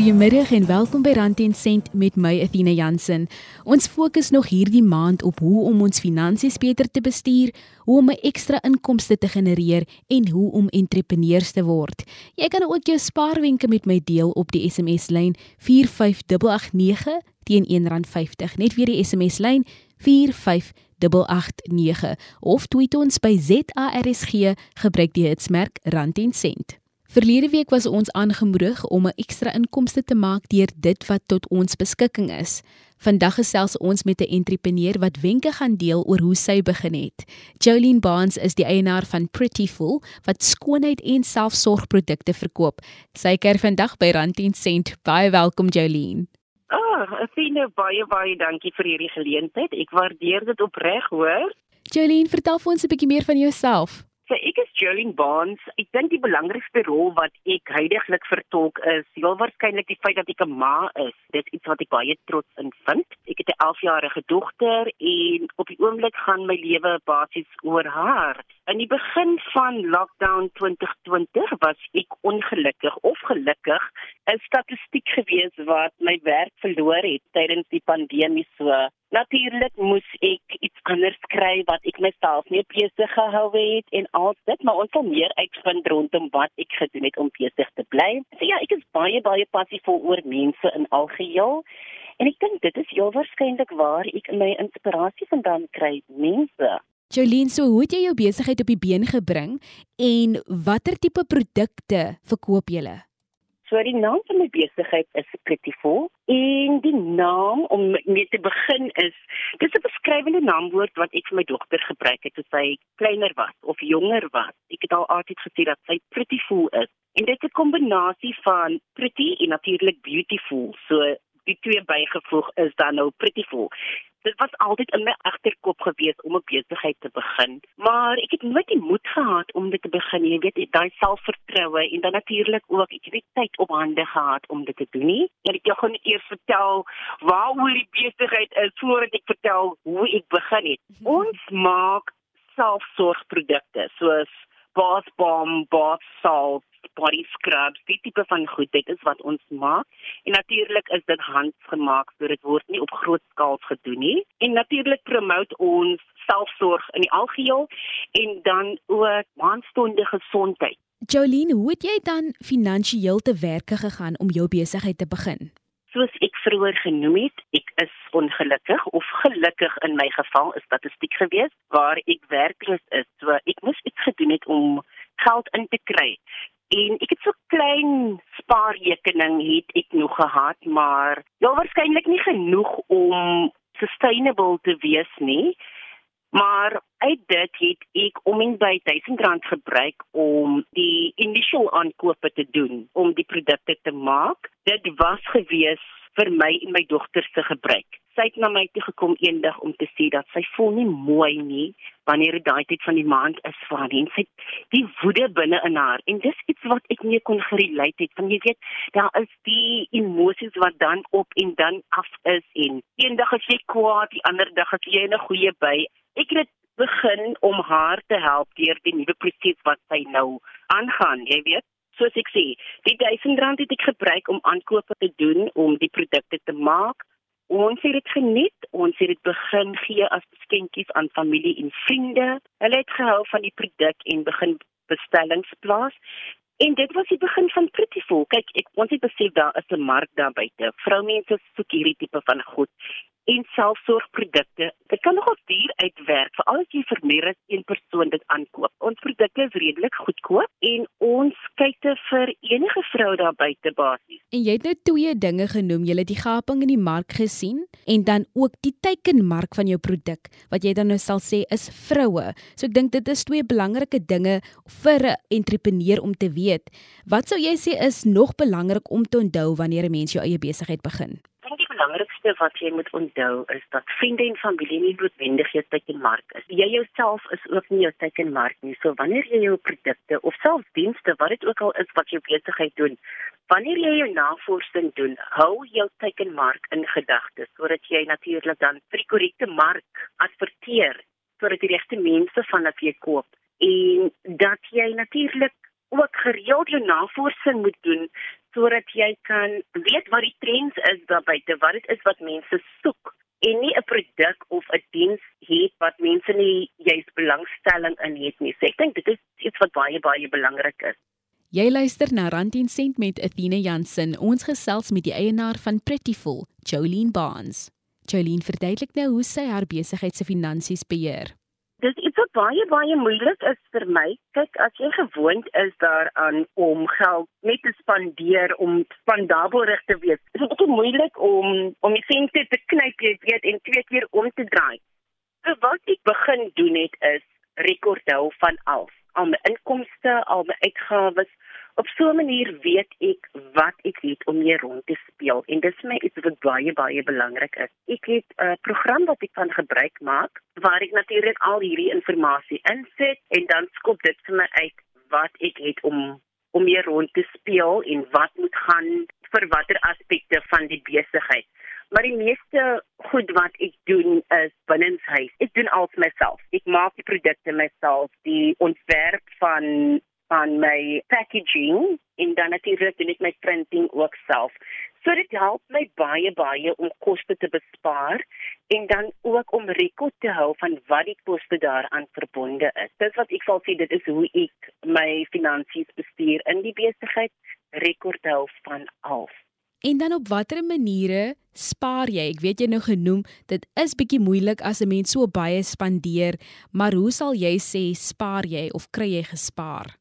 Goeiemiddag en welkom by Rand en Sent met my Athena Jansen. Ons fokus nog hierdie maand op hoe om ons finansies beter te bestuur, hoe om 'n ekstra inkomste te genereer en hoe om entrepreneurs te word. Jy kan ook jou spaarwenke met my deel op die SMS lyn 45889 teen R1.50. Net weer die SMS lyn 45889 of tweet ons by ZARSG gebruik die hitsmerk Rand en Sent. Verlede week was ons aangemoedig om 'n ekstra inkomste te maak deur dit wat tot ons beskikking is. Vandag gesels ons met 'n entrepreneur wat wenke gaan deel oor hoe sy begin het. Jolene Barnes is die eienaar van Prettyful wat skoonheid en selfsorgprodukte verkoop. Sy kuier vandag by Rand 10 Cent. Baie welkom Jolene. Ah, oh, ek sien nou baie baie dankie vir hierdie geleentheid. Ek waardeer dit opreg, hoor. Jolene, vertel vir ons 'n bietjie meer van jouself. So ek is Jolene Barnes. Ek dink die belangrikste rol wat ek heidaglik vertolk is heel waarskynlik die feit dat ek 'n ma is. Dit is iets wat ek baie trots in vind. Ek het 'n 11-jarige dogter en op die oomblik gaan my lewe basies oor haar. In die begin van lockdown 2020 was ek ongelukkig of gelukkig 'n statistiek gewees wat my werk verloor het tydens die pandemie so. Natuurlik moes ek iets anders kry wat ek myself nie besig gehou het en al dit, maar ons sal meer uitvind rondom wat ek gedoen het om besig te bly. So ja, ek is baie baie passievol oor mense in algeheel. En ek dink dit is heel waarskynlik waar ek my inspirasie vandaan kry, mense. Jolien, so hoe het jy jou besigheid op die been gebring en watter tipe produkte verkoop jy? So die naam van my besigheid is Prettyful en die naam om mee te begin is dis 'n beskrywende naamwoord wat ek vir my dogter gebruik het toe sy kleiner was of jonger was. Ek het al altyd gesê dat sy Prettyful is. En dit is 'n kombinasie van pretty en natuurlik beautiful. So die twee bygevoeg is dan nou Prettyful dit was altyd in my agterkop gewees om 'n besigheid te begin, maar ek het nooit die moed gehad om dit te begin. Jy weet, daai selfvertroue en dan natuurlik ook ek het nie tyd op hande gehad om dit te doen nie. En ek gaan eers vertel waaroor die besigheid is voordat ek vertel hoe ek begin het. Mhm. Ons maak selfsorgprodukte soos bath bomb, bath salt, body scrubs, die tipe van goed, dit is wat ons maak. En natuurlik is dit handgemaak, so dit word nie op groot skaal gedoen nie. En natuurlik promote ons selfsorg in die algeheel en dan ook maandstonde gesondheid. Jolene, hoe het jy dan finansiëel te werk gegaan om jou besigheid te begin? Soos ek vroeër genoem het, ek is ongelukkig of gelukkig in my geval is statistiek gewees waar ek werkloos is. So ek moes iets gedoen het om geld in te kry. En ek het so klein spaarrekening het ek nog gehad, maar ja waarskynlik nie genoeg om sustainable te wees nie. Maar uit dit het ek om en by 1000 rand gebruik om die initial aankope te doen om die produkte te maak. Dit was gewees vir my en my dogter se gebruik. Sy het na my toe gekom eendag om te sê dat sy voel nie mooi nie wanneer dit daai tyd van die maand is vir haar en sy die woede binne in haar. En dis iets wat ek nie kon gerelate het van jy weet daar is die emosies wat dan op en dan af is en eendag as jy kwaad die ander dag as jy 'n goeie by. Ek het begin om haar te help deur die nuwe proses wat sy nou aangaan jy weet soos ek sê, die 1000 rand het ek gebruik om aankope te doen om die produkte te maak. Ons het dit geniet, ons het dit begin gee as geskenkies aan familie en vriende. Hulle het gehou van die produk en begin bestellings plaas. En dit was die begin van Prettyful. Kyk, ek ons het besef daar is 'n mark daar buite. Vroumense soek hierdie tipe van goed en selfsorgprodukte. Dit kan nogal duur uitwerk vir al die vir meer as een persoon dit aankoop. Ons produkte is redelik goedkoop en ons kyk vir enige vrou daar buite basies. En jy het nou twee dinge genoem. Jy het die gaping in die mark gesien en dan ook die teikenmark van jou produk wat jy dan nou sal sê is vroue. So ek dink dit is twee belangrike dinge vir 'n entrepreneur om te weet. Wat sou jy sê is nog belangrik om te onthou wanneer 'n mens jou eie besigheid begin? Belangrikste wat jy moet onthou is dat vriende en familie nie noodwendig jou teikenmark is. Jy jouself is ook nie jou teikenmark nie. So wanneer jy jou produkte of selfs dienste, wat dit ook al is wat jy besigheid doen, wanneer jy jou navorsing doen, hou jou teikenmark in gedagte sodat jy natuurlik dan vir die korrekte mark adverteer sodat die regte mense van wat jy koop en dat jy natuurlik ook gereeld jou navorsing moet doen sodat jy kan weet wat die trends is daar buite, wat dit is wat mense soek en nie 'n produk of 'n diens het wat mense nie juist belangstelling in het nie. So ek dink dit is iets wat baie baie belangrik is. Jy luister na Rand 10 sent met Athena Jansen. Ons gesels met die eienaar van Prettyful, Jolene Barnes. Jolene verduidelik nou hoe sy haar besigheid se finansies beheer. Dis iets wat baie baie moeilik is vir my. Kyk, as jy gewoond is daaraan om geld net te spandeer om spandabelrig te wees, is dit moeilik om om die sente te knyp, jy weet, en twee keer om te draai. So wat ek begin doen het is rekord hou van alles, al my inkomste, al my uitgawes, op so 'n manier weet ek wat ek het om mee rond te speel en dit is my iets wat baie baie belangrik is. Ek het 'n uh, program wat ek kan gebruik maak waar ek natuurlik al hierdie inligting insit en dan skop dit vir my uit wat ek het om om mee rond te speel en wat moet gaan vir watter aspekte van die besigheid. Maar die meeste goed wat ek doen is binnenshuis. Ek doen alles myself. Ek maak die produkte myself, die ontwerp van van my packaging en dan natuurlik doen ek my printing ook self. So dit help my baie baie om koste te bespaar en dan ook om rekord te hou van wat die koste daaraan verbonde is. Dis wat ek sal sê dit is hoe ek my finansies bestuur in die besigheid, rekord hou van alles. En dan op watter maniere spaar jy? Ek weet jy nou genoem, dit is bietjie moeilik as 'n mens so baie spandeer, maar hoe sal jy sê spaar jy of kry jy gespaar?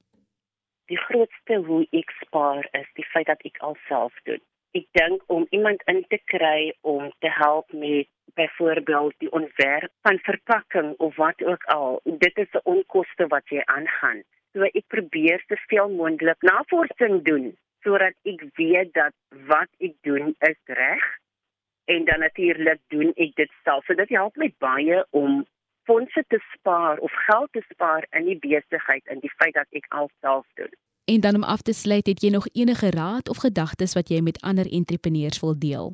Die grootste hoe ek spaar is die feit dat ek alself doen. Ek dink om iemand in te kry om te help met byvoorbeeld die ontwerp van verpakking of wat ook al, dit is 'n onkoste wat jy aangaan. So ek probeer te veel moontlik navorsing doen sodat ek weet dat wat ek doen is reg en dan natuurlik doen ek dit self. So dit help my baie om fondse te spaar of geld te spaar in die besigheid in die feit dat ek alself doen. En dan om af te sluit, het jy nog enige raad of gedagtes wat jy met ander entrepreneurs wil deel?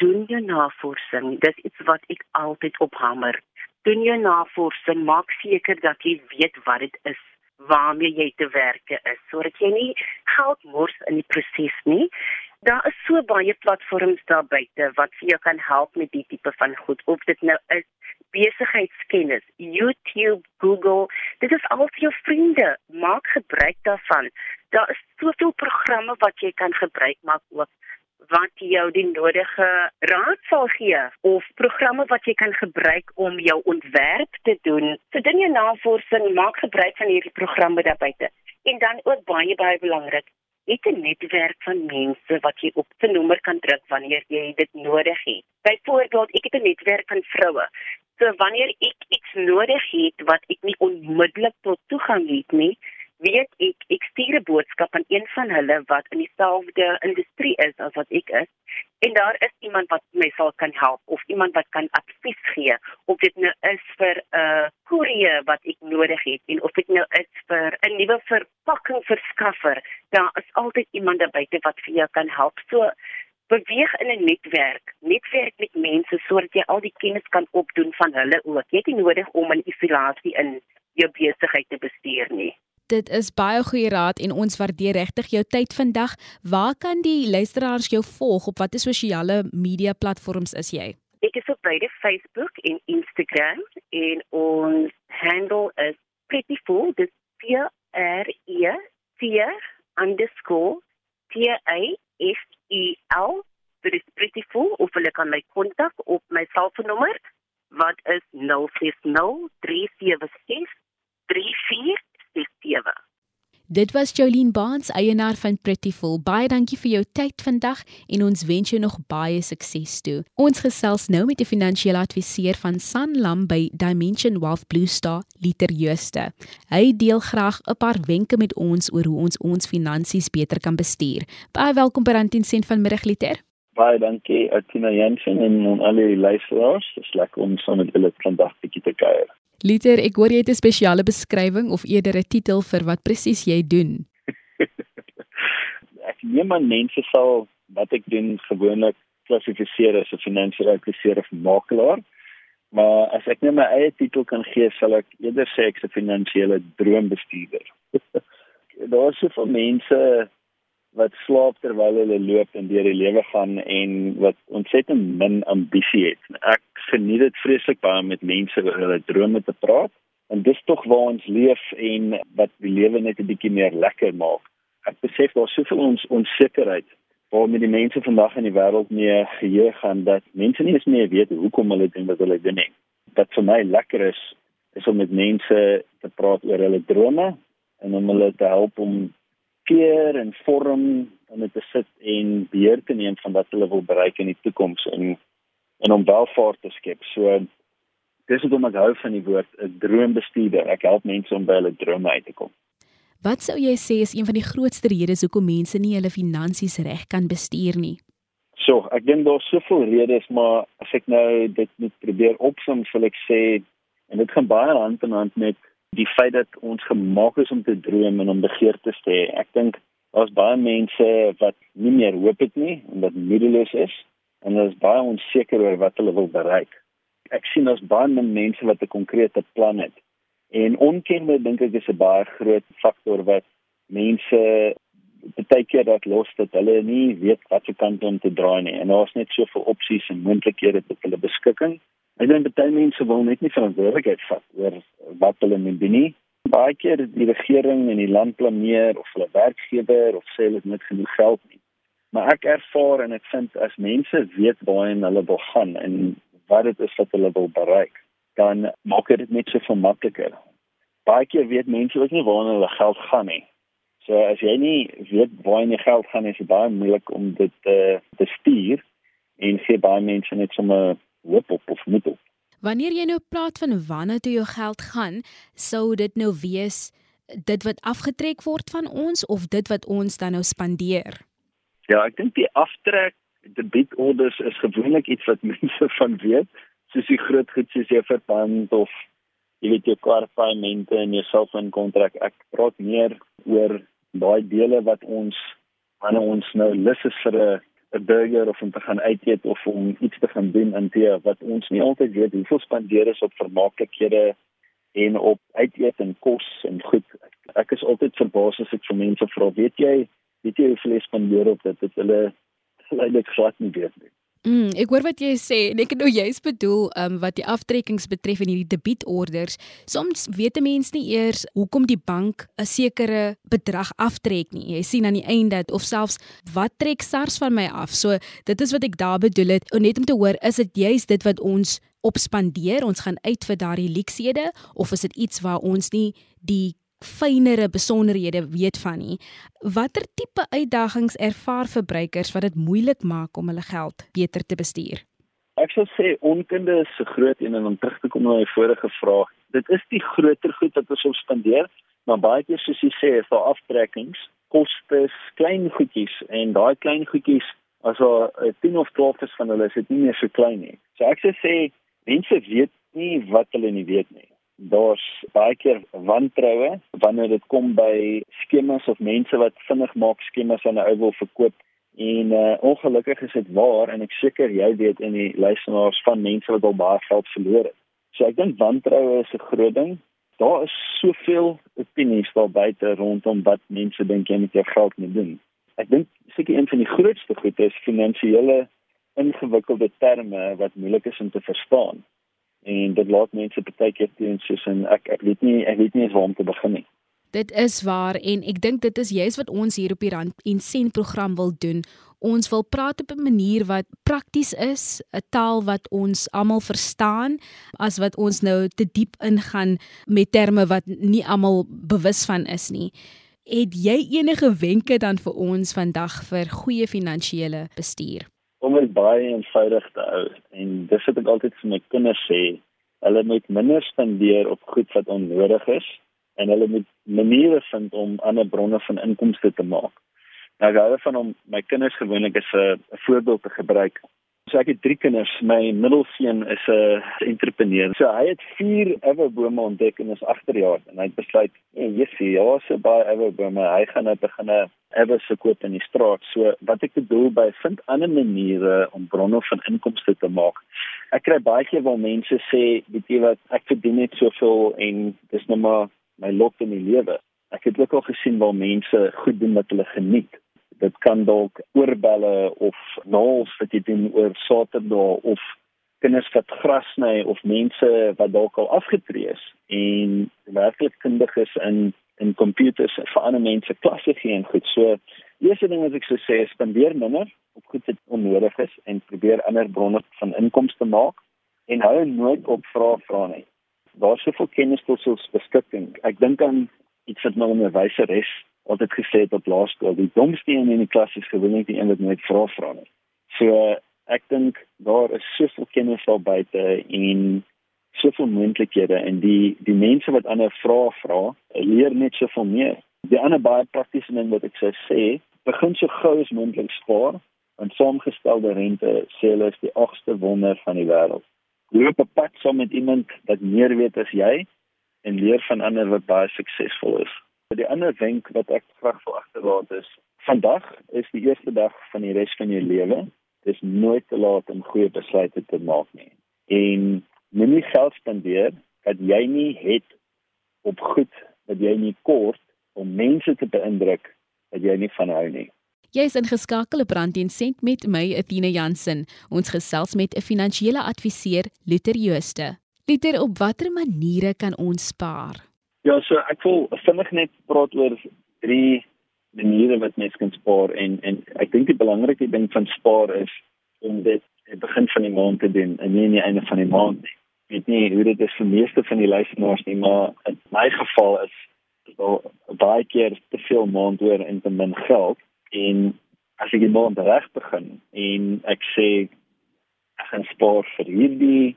Doen jou navorsing. Dis iets wat ek altyd ophamer. Doen jou navorsing, maak seker dat jy weet wat dit is waarmee jy te werk is sodat jy nie geld mors in die proses nie Daar is so baie platforms daar buite wat vir jou kan help met die tipe van goed. Of dit nou is besigheidskennis, YouTube, Google, dit is al vir jou vriende. Maak gebruik daarvan. Daar is soveel programme wat jy kan gebruik maak ook wat jou die nodige raad sal gee of programme wat jy kan gebruik om jou ontwerp te doen. So doen jou navorsing, maak gebruik van hierdie programme daar buite. En dan ook baie baie belangrik, het 'n netwerk van mense wat jy op 'n nommer kan druk wanneer jy dit nodig het. Byvoorbeeld, ek het 'n netwerk van vroue. So wanneer ek iets nodig het wat ek nie onmiddellik tot toegang het nie, weet ek ek stuur 'n boodskap aan een van hulle wat in dieselfde industrie is as wat ek is. En daar is iemand wat my sal kan help of iemand wat kan advies gee of dit nou is vir 'n uh, koerier wat ek nodig het en of dit nou is vir 'n nuwe verpakking verskaffer daar is altyd iemand daar buite wat vir jou kan help. So beweeg in 'n netwerk. Netwerk met mense sodat jy al die kennis kan opdoen van hulle ook. Jy het nie nodig om in isolasie in jou besigheid te bestuur nie Dit is baie goeie raad en ons waardeer regtig jou tyd vandag. Waar kan die luisteraars jou volg? Op watter sosiale media platforms is jy? Ek is op beide Facebook en Instagram en ons handle is prettyful. Dit P R E T T A F E L. Dit is prettyful of hulle kan my kontak op my selfoonnommer wat is 060 376 34 67. Dit was Jolene Baans, eienaar van Prettyful. Baie dankie vir jou tyd vandag en ons wens jou nog baie sukses toe. Ons gesels nou met 'n finansiële adviseur van Sanlam by Dimension Wealth Blue Star, Liter Jooste. Hy deel graag 'n paar wenke met ons oor hoe ons ons finansies beter kan bestuur. Baie welkom by Rand 10 sent vanmiddag Liter. Baie dankie Atina Jensen en al die luisteraars. Dit is lekker om saam met julle vandag bietjie te kuier. Liter, ek hoor jy het 'n spesiale beskrywing of eerder 'n titel vir wat presies jy doen. ek neem aan mense sal wat ek doen gewoonlik klassifiseer as 'n finansiële adviseur of makelaar. Maar as ek net my eie titel kan gee, sal ek eerder sê ek's 'n finansiële droombestuurder. Daar is soveel mense wat slaap terwyl hulle loop en deur die lewe gaan en wat ontsettend min ambisie het. Ek geniet dit vreeslik baie met mense oor hulle drome te praat en dis tog waar ons leef en wat die lewe net 'n bietjie meer lekker maak. Ek besef daar soveel ons onsekerheid waarmee die mense vandag in die wêreld mee geheue gaan dat mense nie eens meer weet hoekom hulle doen wat hulle doen nie. Wat vir my lekker is is om met mense te praat oor hulle drome en om hulle te help om keer en vorm om dit te sit en beheer te neem van wat hulle wil bereik in die toekoms en en om welvaart te skep. So dis wat ek hou van die woord 'n droombestuurder. Ek help mense om by hulle drome uit te kom. Wat sou jy sê is een van die grootste redes hoekom mense nie hulle finansies reg kan bestuur nie? So, ek dink daar's soveel redes, maar as ek nou dit moet probeer opsom, sal ek sê en dit gaan baie hand in hand met die feit dat ons gemaak is om te droom en om begeertes te hê. Ek dink daar's baie mense wat nie meer hoop het nie en wat moedeloos is en hulle is baie onseker oor wat hulle wil bereik. Ek sien daar's baie min mense wat 'n konkrete plan het. En onkennis dink ek is 'n baie groot faktor wat mense baie keer dat los dat hulle nie weet wat se kant om te draai nie en daar's net soveel opsies en moontlikhede tot hulle beskikking. Ek dink baie mense wil net nie verantwoordelikheid vat oor wat hulle moet doen nie. Baie keer die regering en die land planeer of hulle werkgewer of sê hulle het net genoeg geld nie. Maar ek ervaar en ek vind as mense weet waarheen hulle wil gaan en wat dit is wat hulle wil bereik, dan maak dit net so makliker. Baie keer weet mense ook nie waarheen hulle geld gaan nie. So as jy nie weet waarheen jy geld gaan, is dit baie moeilik om dit uh, te stuur en sê baie mense net sommer hoop op of moet op. Wanneer jy nou praat van wanneer toe jou geld gaan, sou dit nou wees dit wat afgetrek word van ons of dit wat ons dan nou spandeer? Ja, ek dink die aftrek debietorders is gewoonlik iets wat mense van weet, soos die groot goed soos jou verband of jy weet jou kwartaalmente en jou selfoonkontrak. Ek praat meer oor daai dele wat ons wanneer ons nou lus is vir 'n 'n burger of om te gaan uit eet of om iets te gaan doen in die wat ons nie altyd weet hoeveel spandeer is op vermaaklikhede en op uit eet en kos en goed. Ek, ek is altyd verbaas as ek vir mense vra, weet jy, weet jy hoeveel spandeer op dit? Dit hulle hulle glad nie weet nie. Mm, ek hoor wat jy sê en ek het nou juist bedoel um, wat die aftrekkings betref in hierdie debietorders. Soms weet 'n mens nie eers hoekom die bank 'n sekere bedrag aftrek nie. Jy sien aan die einde of selfs wat trek SARS van my af. So dit is wat ek daar bedoel het. Net om te hoor, is dit juist dit wat ons opspandeer? Ons gaan uit vir daardie leksede of is dit iets waar ons nie die fynere besonderhede weet van nie. Watter tipe uitdagings ervaar verbruikers wat dit moeilik maak om hulle geld beter te bestuur? Ek sou sê onkunde is so groot en om terug te kom na my vorige vraag. Dit is die groter goed wat ons spandeer, maar baie keer soos jy sê, is daar aftrekkings, kostes, klein goedjies en daai klein goedjies as al 10 of 12 is van hulle is dit nie meer so klein nie. So ek sou sê mense weet nie wat hulle nie weet nie daar's baie keer wantroue wanneer dit kom by skemas of mense wat vinnig maak skemas aan 'n ou wil verkoop en uh, ongelukkig is dit waar en ek seker jy weet in die luisteraars van mense wat al baie geld verloor het. So ek dink wantroue is 'n groot ding. Daar is soveel opinies daar buite rondom wat mense dink jy met jou geld moet doen. Ek dink seker een van die grootste goed is finansiële ingewikkelde terme wat moeilik is om te verstaan en dit laat mense baie keer teen soos en ek ek weet nie ek weet nie waar om te begin nie. Dit is waar en ek dink dit is juist wat ons hier op die Rand en Sent program wil doen. Ons wil praat op 'n manier wat prakties is, 'n taal wat ons almal verstaan, as wat ons nou te diep ingaan met terme wat nie almal bewus van is nie. Het jy enige wenke dan vir ons vandag vir goeie finansiële bestuur? Dit baie eenvoudig te hou en dis wat ek altyd vir my kinders sê. Hulle moet minder spandeer op goed wat onnodig is en hulle moet maniere vind om ander bronne van inkomste te maak. Nou gou van om my kinders gewoonlik is 'n voorbeeld te gebruik So ek het drie kinders. My middelseun is 'n entrepreneur. So hy het vier everbome ontdek in ons agterjaar en hy het besluit, "Nee, jissie, ja, so baie everbome. Hy gaan nou begin 'n ever verkoop in die straat." So wat ek bedoel by vind ander maniere om bronne van inkomste te maak. Ek kry baie keer waar mense sê, "Weet jy wat, ek verdien net soveel en dis net maar my lot in die lewe." Ek het ook al gesien waar mense goed doen wat hulle geniet dit kan dalk oorbelle of naals wat jy doen oor Saterdag of kinders wat gras sny of mense wat dalk al afgetree is en werklik kundig is in in komputers vir ander mense klasse gee en goed. So eerste ding wat ek sou sê is spandeer minder op goed wat onnodig is en probeer ander bronne van inkomste maak en hou nooit op vra vra nie. Daar's soveel kennis tot ons beskikking. Ek dink aan iets wat my onderwyseres altyd gesê het op laerskool, die domste een in die klas is gewoonlik die een wat nooit vra vra nie. So ek dink daar is soveel kennis daar buite en soveel moontlikhede en die die mense wat ander vra vra, leer net soveel meer. Die ander baie praktiese ding wat ek sou sê, begin so gou as moontlik spaar en saamgestelde rente sê hulle is die agste wonder van die wêreld. Loop 'n pad saam met iemand wat meer weet as jy en leer van ander wat baie suksesvol is. Die ander wenk wat ek graag wil agterlaat is, vandag is die eerste dag van die res van jou lewe. Dit is nooit te laat om goeie besluite te maak nie. En moenie geld spandeer wat jy nie het op goed wat jy nie kort om mense te beïndruk wat jy nie van hou nie. Jy is ingeskakel op Rand en Sent met my Athena Jansen. Ons gesels met 'n finansiële adviseur, Luther Jooste. Luther, op watter maniere kan ons spaar? Ja, so ek wil vinnig net praat oor drie maniere wat mens kan spaar en en ek dink die belangrikste ding van spaar is om dit aan die begin van die maand te doen en nie aan die einde van die maand nie. Weet nie hoe dit is vir meeste van die luisteraars nie, maar in my geval is al baie keer te veel maand oor en te min geld. En as ek die maand reg begin en ek sê ek gaan spaar vir hierdie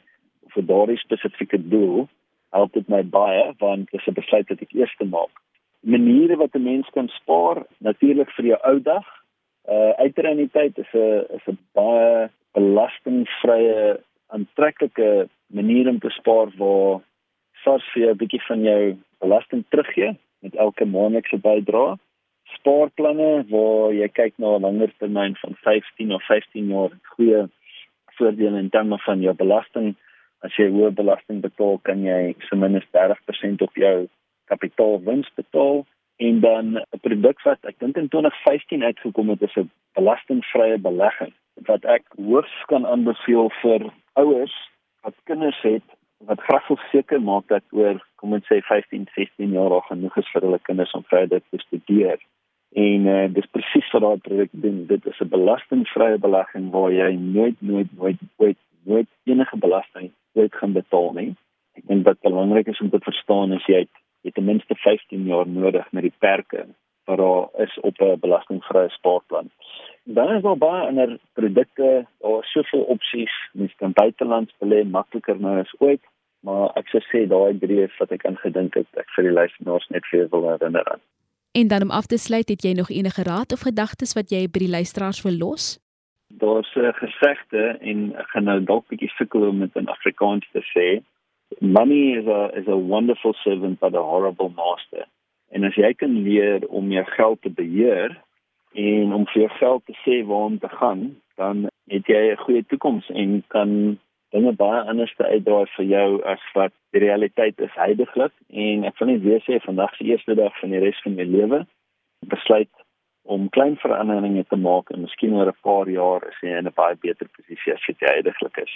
vir daardie spesifieke doel, help dit my baie want dit is 'n besluit wat ek eers maak. Maniere wat 'n mens kan spaar, natuurlik vir jou ou dag. Uh uitreuniteit is 'n is 'n baie belastingvrye aantreklike manier om te spaar waar SARS vir 'n bietjie van jou belasting teruggee met elke maandelikse bydrae. Spaarplanne waar jy kyk na 'n langer termyn van 15 of 15 jaar goeie voordele in terme van jou belasting. As jy hoë belasting betaal, kan jy ten minste 30% op jou kapitaalwins betaal en dan 'n produk wat ek dink in 2015 uitgekom het is 'n belastingvrye belegging wat ek hoogs kan aanbeveel vir ouers wat kinders het wat graag wil seker maak dat oor kom ons sê 15, 16 jaar al genoeg is vir hulle kinders om verder te studeer. En uh, dis presies wat daai produk doen. Dit is 'n belastingvrye belegging waar jy nooit nooit nooit nooit nooit enige belasting ooit gaan betaal nie. Ek dink wat belangrik is om te verstaan is jy het, het ten minste 15 jaar nodig met die perke wat daar is op 'n belastingvrye spaarplan. Dan is daar baie ander produkte, daar is soveel opsies, mens kan buitelands belê makliker nou as ooit, maar ek sou sê daai drie is wat ek aan gedink het, ek vir die luisteraars net vir wil herinner aan. En dan om af te sluit, het jy nog enige raad of gedagtes wat jy by die luisteraars wil los? Daar's 'n gesegde en ek gaan nou dalk bietjie sukkel om dit in Afrikaans te sê. Money is a is a wonderful servant but a horrible master. En as jy kan leer om jou geld te beheer en om vir jou geld te sê waar om te gaan, dan het jy 'n goeie toekoms en kan dinge baie anders te uitdraai vir jou as wat die realiteit is heidaglik en ek wil net weer sê vandag se eerste dag van die res van my lewe besluit om klein veranderinge te maak en miskien oor 'n paar jaar is jy in 'n baie beter posisie as wat jy heidaglik is.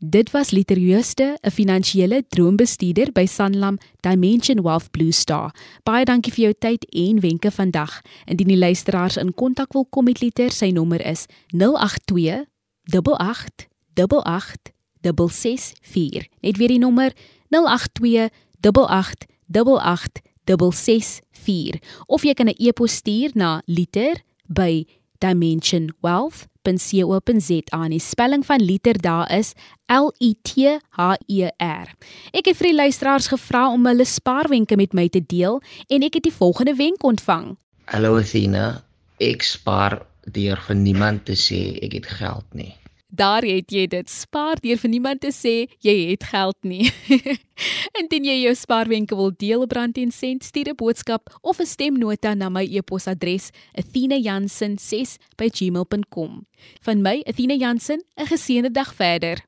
Dit was Literjooste, 'n finansiële droombestuurder by Sanlam Dimension Wealth Blue Star. Baie dankie vir jou tyd en wenke vandag. Indien die luisteraars in kontak wil kom met Liter, sy nommer is 082 88 88 664. Net weer die nommer 082 88 88 664. Of jy kan 'n e-pos stuur na liter@dimensionwealth.com liter.co.za. Die spelling van liter daar is L I T H E R. Ek het vir die luisteraars gevra om hulle spaarwenke met my te deel en ek het die volgende wenk ontvang. Hallo Athena, ek spaar deur vir niemand te sê ek het geld nie. Daar het jy dit. Spaar deur vir niemand te sê jy het geld nie. Indien jy jou spaarwenke wil deel op Rand en Sent, stuur 'n boodskap of 'n stemnota na my e-posadres athena.jansen6@gmail.com. Van my, Athena Jansen, 'n geseënde dag verder.